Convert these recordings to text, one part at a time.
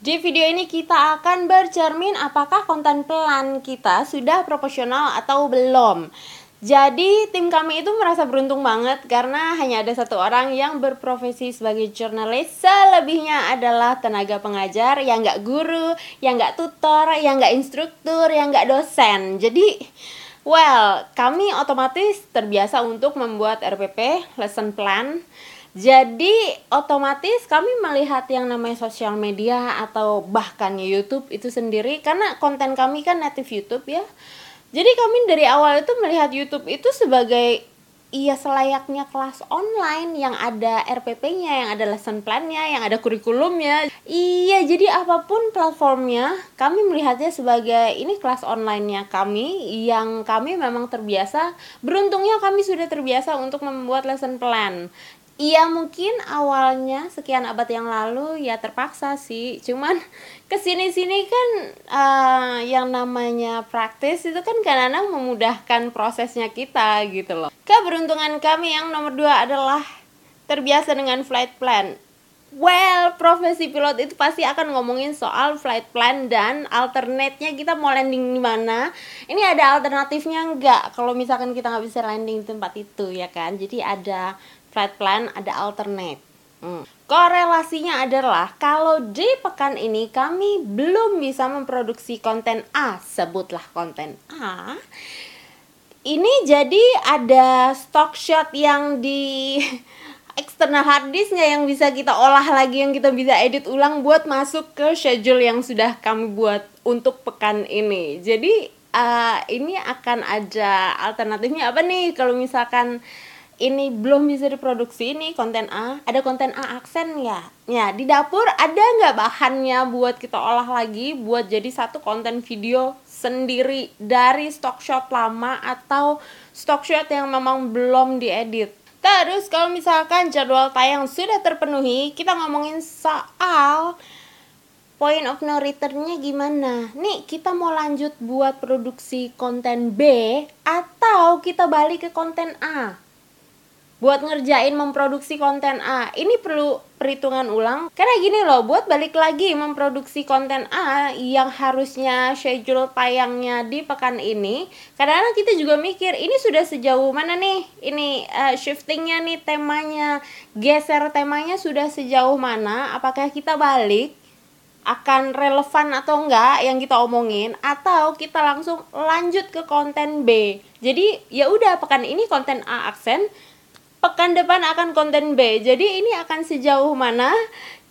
Di video ini kita akan bercermin apakah konten plan kita sudah proporsional atau belum. Jadi tim kami itu merasa beruntung banget karena hanya ada satu orang yang berprofesi sebagai jurnalis Selebihnya adalah tenaga pengajar yang nggak guru, yang nggak tutor, yang nggak instruktur, yang nggak dosen Jadi well kami otomatis terbiasa untuk membuat RPP, lesson plan jadi otomatis kami melihat yang namanya sosial media atau bahkan YouTube itu sendiri karena konten kami kan native YouTube ya jadi kami dari awal itu melihat YouTube itu sebagai iya selayaknya kelas online yang ada RPP-nya, yang ada lesson plan-nya, yang ada kurikulumnya. Iya, jadi apa pun platformnya, kami melihatnya sebagai ini kelas online-nya kami yang kami memang terbiasa. Beruntungnya kami sudah terbiasa untuk membuat lesson plan. Iya mungkin awalnya sekian abad yang lalu ya terpaksa sih Cuman ke sini-sini kan uh, yang namanya praktis itu kan kadang-kadang memudahkan prosesnya kita gitu loh Keberuntungan kami yang nomor dua adalah terbiasa dengan flight plan Well, profesi pilot itu pasti akan ngomongin soal flight plan dan alternate-nya kita mau landing di mana. Ini ada alternatifnya enggak kalau misalkan kita nggak bisa landing di tempat itu ya kan. Jadi ada flight plan, ada alternate. Hmm. Korelasinya adalah kalau di pekan ini kami belum bisa memproduksi konten A, sebutlah konten A. Ini jadi ada stock shot yang di external hard disknya yang bisa kita olah lagi yang kita bisa edit ulang buat masuk ke schedule yang sudah kami buat untuk pekan ini. Jadi uh, ini akan ada alternatifnya apa nih kalau misalkan ini belum bisa diproduksi ini konten A. Ada konten A aksen ya ya di dapur ada nggak bahannya buat kita olah lagi buat jadi satu konten video sendiri dari stock shot lama atau stock shot yang memang belum diedit? Terus kalau misalkan jadwal tayang sudah terpenuhi kita ngomongin soal point of no returnnya gimana. Nih kita mau lanjut buat produksi konten B atau kita balik ke konten A buat ngerjain memproduksi konten A. Ini perlu perhitungan ulang. Karena gini loh buat balik lagi memproduksi konten A yang harusnya schedule tayangnya di pekan ini kadang-kadang kita juga mikir ini sudah sejauh mana nih? Ini uh, shiftingnya nih temanya. Geser temanya sudah sejauh mana? Apakah kita balik akan relevan atau enggak yang kita omongin? Atau kita langsung lanjut ke konten B. Jadi ya udah pekan ini konten A aksen, pekan depan akan konten B. Jadi ini akan sejauh mana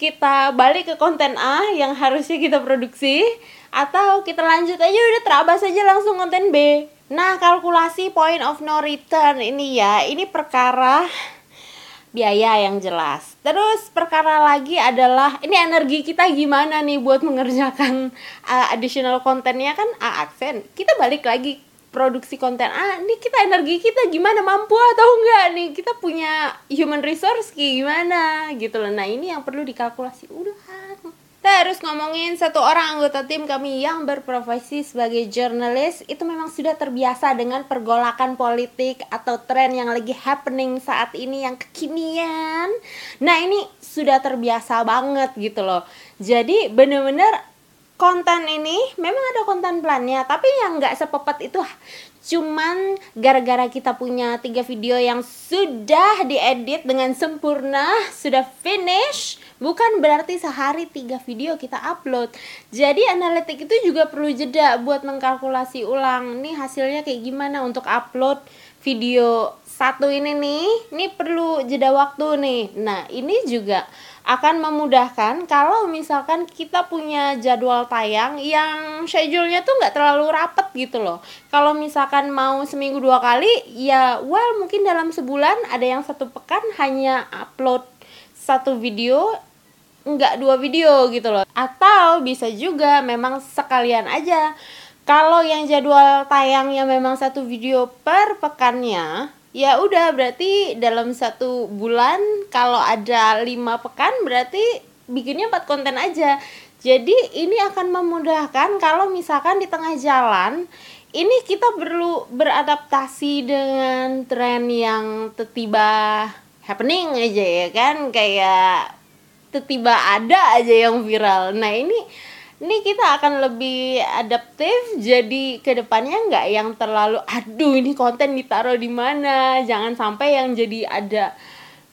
kita balik ke konten A yang harusnya kita produksi atau kita lanjut aja udah terabas aja langsung konten B. Nah, kalkulasi point of no return ini ya, ini perkara biaya yang jelas. Terus perkara lagi adalah ini energi kita gimana nih buat mengerjakan uh, additional kontennya kan A aksen. Kita balik lagi produksi konten ah ini kita energi kita gimana? Mampu atau enggak nih? Kita punya human resource gimana? Gitu loh. Nah ini yang perlu dikalkulasi. Udah terus ngomongin satu orang anggota tim kami yang berprofesi sebagai jurnalis. Itu memang sudah terbiasa dengan pergolakan politik atau tren yang lagi happening saat ini yang kekinian. Nah ini sudah terbiasa banget gitu loh. Jadi bener-bener konten ini memang ada konten plannya tapi yang nggak sepepet itu cuman gara-gara kita punya tiga video yang sudah diedit dengan sempurna sudah finish bukan berarti sehari tiga video kita upload. Jadi analitik itu juga perlu jeda buat mengkalkulasi ulang nih hasilnya kayak gimana untuk upload video satu ini nih ini perlu jeda waktu nih. Nah ini juga akan memudahkan kalau misalkan kita punya jadwal tayang yang schedule-nya tuh nggak terlalu rapet gitu loh. Kalau misalkan mau seminggu dua kali, ya well mungkin dalam sebulan ada yang satu pekan hanya upload satu video nggak dua video gitu loh. Atau bisa juga memang sekalian aja. Kalau yang jadwal tayangnya memang satu video per pekannya, ya udah berarti dalam satu bulan kalau ada lima pekan berarti bikinnya empat konten aja. Jadi ini akan memudahkan kalau misalkan di tengah jalan ini kita perlu beradaptasi dengan tren yang tiba happening aja ya kan? Kayak tiba ada aja yang viral. Nah ini ini kita akan lebih adaptif jadi ke depannya nggak yang terlalu aduh ini konten ditaruh di mana? Jangan sampai yang jadi ada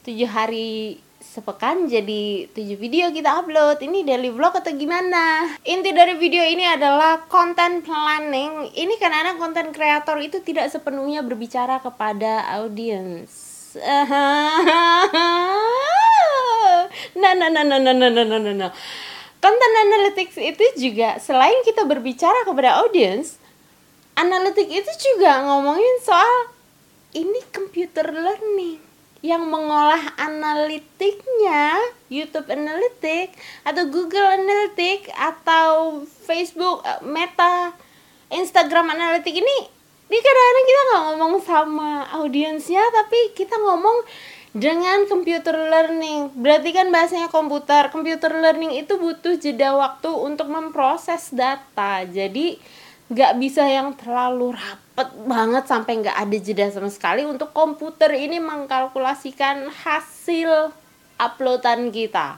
tujuh hari sepekan jadi tujuh video kita upload. Ini daily vlog atau gimana? Inti dari video ini adalah konten planning. Ini karena konten kreator itu tidak sepenuhnya berbicara kepada audiens nah nah nah nah nah nah nah nah nah konten analytics itu juga selain kita berbicara kepada audiens analitik itu juga ngomongin soal ini computer learning yang mengolah analitiknya YouTube Analytics atau Google Analytics atau Facebook eh, Meta Instagram Analytics ini ini kadang-kadang kita nggak ngomong sama audiensnya tapi kita ngomong dengan computer learning. Berarti kan bahasanya komputer. Computer learning itu butuh jeda waktu untuk memproses data. Jadi nggak bisa yang terlalu rapet banget sampai nggak ada jeda sama sekali untuk komputer ini mengkalkulasikan hasil uploadan kita